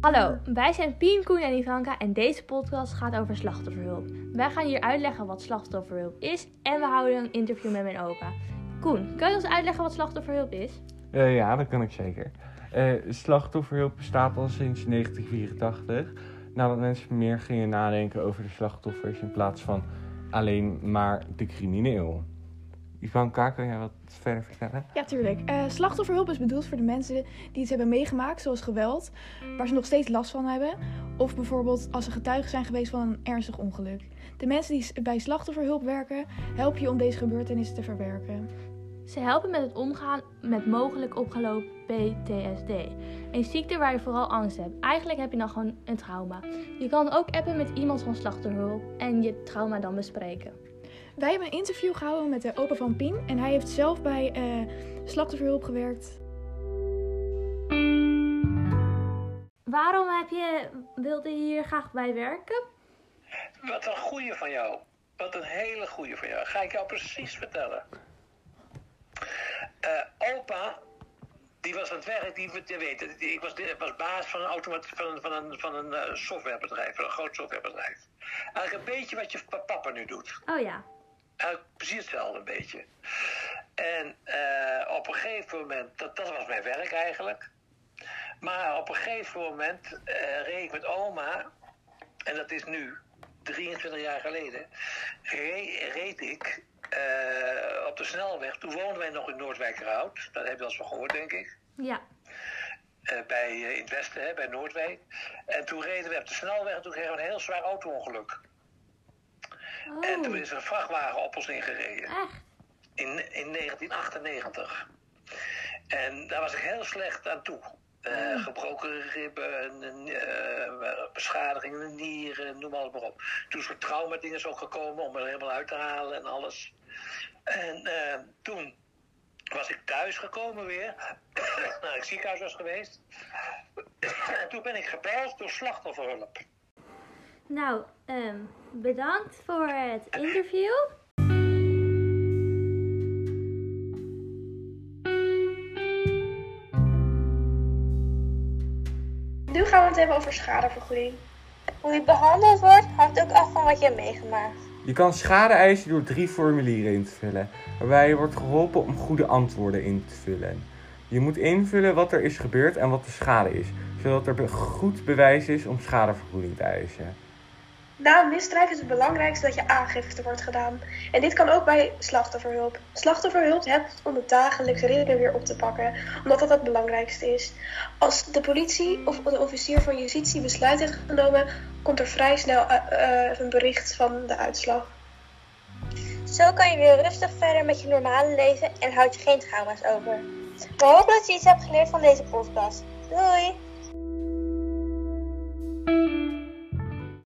Hallo, wij zijn Pien, Koen en Ivanka en deze podcast gaat over slachtofferhulp. Wij gaan hier uitleggen wat slachtofferhulp is en we houden een interview met mijn opa. Koen, kun je ons uitleggen wat slachtofferhulp is? Uh, ja, dat kan ik zeker. Uh, slachtofferhulp bestaat al sinds 1984. Nadat mensen meer gingen nadenken over de slachtoffers in plaats van alleen maar de crimineel. Ivanka, kan jij wat verder vertellen? Ja, tuurlijk. Uh, slachtofferhulp is bedoeld voor de mensen die iets hebben meegemaakt, zoals geweld, waar ze nog steeds last van hebben. Of bijvoorbeeld als ze getuigen zijn geweest van een ernstig ongeluk. De mensen die bij slachtofferhulp werken, helpen je om deze gebeurtenissen te verwerken. Ze helpen met het omgaan met mogelijk opgelopen PTSD. Een ziekte waar je vooral angst hebt. Eigenlijk heb je dan gewoon een trauma. Je kan ook appen met iemand van slachtofferhulp en je trauma dan bespreken. Wij hebben een interview gehouden met de opa van Pien en hij heeft zelf bij uh, slachtofferhulp gewerkt. Waarom heb je, wilde je hier graag bij werken? Wat een goeie van jou. Wat een hele goeie van jou. Ga ik jou precies vertellen. Uh, opa, die was aan het werk, die, je weet, ik was, was baas van een, automat, van, van een, van een uh, softwarebedrijf, van een groot softwarebedrijf. Eigenlijk een beetje wat je papa nu doet. Oh ja. Uh, precies hetzelfde een beetje. En uh, op een gegeven moment, dat, dat was mijn werk eigenlijk. Maar op een gegeven moment uh, reed ik met oma, en dat is nu 23 jaar geleden, reed, reed ik op de snelweg. Toen woonden wij nog in Noordwijkerhout. Dat heb je wel eens van gehoord, denk ik. Ja. bij, in het westen, hè, bij Noordwijk. En toen reden we op de snelweg en toen kregen we een heel zwaar auto-ongeluk. Oh. En toen is er een vrachtwagen op ons ingereden. Echt? In, in 1998. En daar was ik heel slecht aan toe. Uh, oh. Gebroken ribben, uh, beschadigingen in de nieren, noem alles maar op. Toen is er trauma dingen ook gekomen om er helemaal uit te halen en alles. En uh, toen was ik thuis gekomen weer. naar het ziekenhuis was geweest. en toen ben ik gebeld door slachtofferhulp. Nou, um, bedankt voor het interview. Nu gaan we het hebben over schadevergoeding. Hoe je behandeld wordt, hangt ook af van wat je hebt meegemaakt. Je kan schade eisen door drie formulieren in te vullen, waarbij je wordt geholpen om goede antwoorden in te vullen. Je moet invullen wat er is gebeurd en wat de schade is, zodat er goed bewijs is om schadevergoeding te eisen. Na een misdrijf is het belangrijkste dat je aangifte wordt gedaan. En dit kan ook bij slachtofferhulp. Slachtofferhulp helpt om de dagelijkse ringen weer op te pakken, omdat dat het belangrijkste is. Als de politie of de officier van justitie besluit heeft genomen, komt er vrij snel uh, uh, een bericht van de uitslag. Zo kan je weer rustig verder met je normale leven en houd je geen trauma's over. We hopen dat je iets hebt geleerd van deze podcast. Doei!